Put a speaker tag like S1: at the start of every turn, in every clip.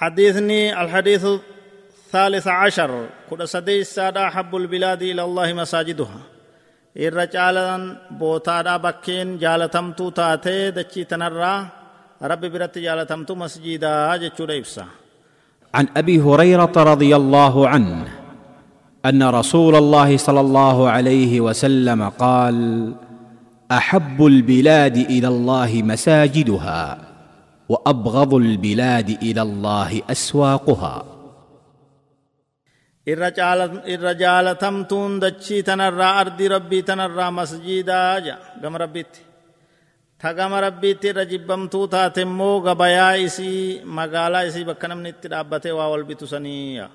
S1: حديثني الحديث الثالث عشر. كل سديس سادة أحب البلاد إلى الله مساجدها. irra caalan bootaadha bakkeen jaalatamtuu taatee dachii tanarraa rabbi biratti jaalatamtu masjiidaa jechuudha ibsa
S2: عن أبي هريرة رضي الله عنه أن رسول الله صلى الله عليه وسلم قال أحب البلاد إلى الله مساجدها. وأبغض البلاد إلى الله
S1: أسواقها. الرجال تمتون دچي تنرى أرض ربي تنرى مسجيدا جا. غم ربيتي تغم ربيتي رجبم توتا تمو غبيا إسي مغالا إسي بكنم نتدابته واول بتسني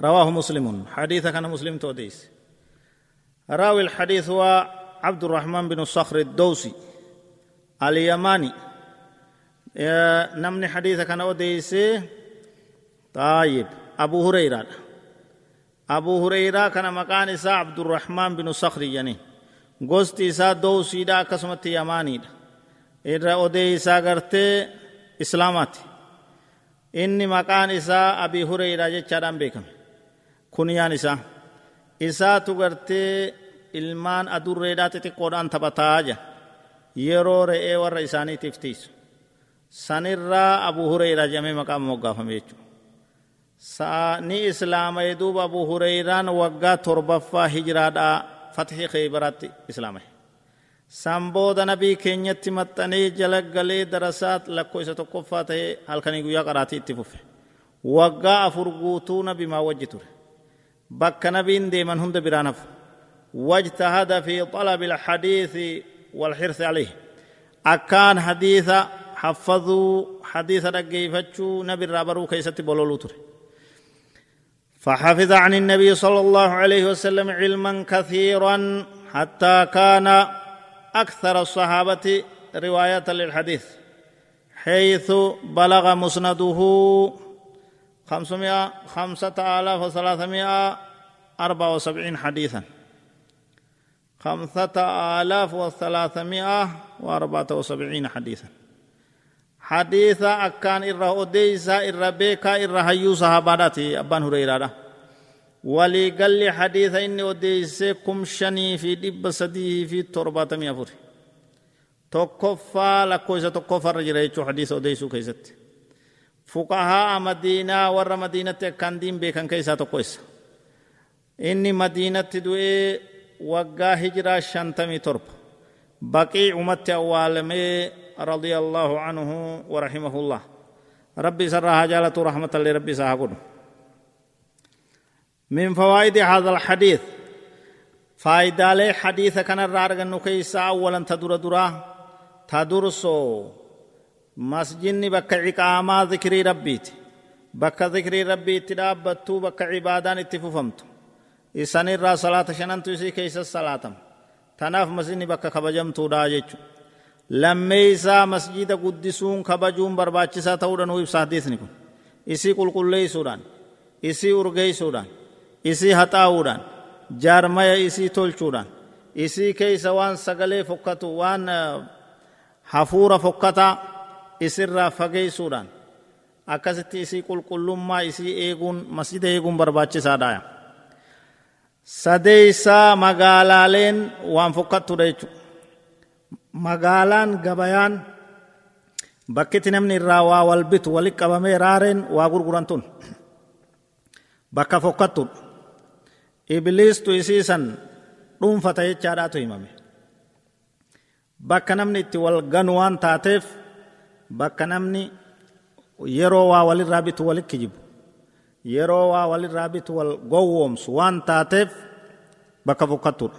S1: رواه مسلم. حديث كان مسلم توديس. راوي الحديث هو عبد الرحمن بن الصخر الدوسي. اليماني نمني حديث كان أوديس طيب أبو هريرة أبو هريرة كان مكان إساء عبد الرحمن بن صخر يعني gosti isaa dowsiidha akkasumatti yamaaniidha irra odee isaa gartee islaamaati inni maqaan isaa abii hureyraa jechaadhaan beekame kunyaan isaa isaatu gartee ilmaan adurreedhaa xixiqqoodhaan taphataa ja yeroo re'ee warra isaaniitiif tiisu sanirraa abuu hureyraa jedhamee maqaa moggaafame jechuudha ni islaama'e duuba abuu hureyraan waggaa torbaffaa hijiraadhaa fatxii kheybaratti islaame san booda nabii keenyatti maxxanee jala galee darasaat lakkoo isa tokkoffaa ta'ee halkanii guyyaa qaraatii itti fufe waggaa afur guutuu nabi maa wajji ture bakka nabiin deeman hunda biraan hafu واجتهد في طلب الحديث والحرص عليه. أكان حديث حفظوا حديث رقيفتشو نبي الرابرو كيست بولولو تري فحفظ عن النبي صلى الله عليه وسلم علما كثيرا حتى كان أكثر الصحابة رواية للحديث. حيث بلغ مسنده خمسمائة خمسة آلاف وثلاثمائة أربعة وسبعين حديثا. خمسة آلاف وثلاثمائة وأربعة وسبعين حديثا. حديثا أكان إرى أديسا إرى بيكا إرى هيو صحاباتي أبان هريرة ولي قال لي حديثا إني أديسا كمشني في دب سديه في تربة ميافوري توقفا لكويسة توقفا رجل ريتو حديث أديسا كيست. فقهاء مدينة ور مدينة كان دين بيكا كيسا توقفا إني مدينة دوئي waggaa hijiraa shantamii torba baqii umatti awwaalamee رضي الله عنه ورحمه الله. ربي سرها جالة رحمة لربي ساهقون من فوائد هذا الحديث فائدة لي حديث كان الرارق النكيسة أولا تدور درا تدرسو مسجني بك عقاما ذكري ربيت. بك ذكري ربيت دابتو بك عبادان اتففمت إسان الرا صلاة شننتو إسي كيس الصلاة تناف مسجني بك خبجمتو داجيچو lammeeysaa masjida guddisuun kabajuun barbaachisaa ta'uudha nuu ibsa hadiisni kun isii qulqulleeysuudhaan isii urgeeysuudhaan isii haxaa'uudhaan jaarmaya isii tolchuudhaan isii keeysa waan sagalee fokkatu waan hafuura fokkataa isirraa fageeysuudhaan akkasitti isii qulqullummaa isii eeguun masjida eeguun barbaachisaadha sadeeysaa magaalaaleen waan fokkattuudha jechuudha magaalaan gabayaan bakkitti namni irraa waa wal bitu walit qabamee raareen waa gurguran tun. Bakka fokkattudha ibliistu isiisan dhuunfata jechaadhaatu himame. Bakka namni itti wal ganu waan taateef bakka namni yeroo waa walirraa bitu walit kijibu yeroo waa walirraa bitu wal gowwoomsu waan taateef bakka fokkattudha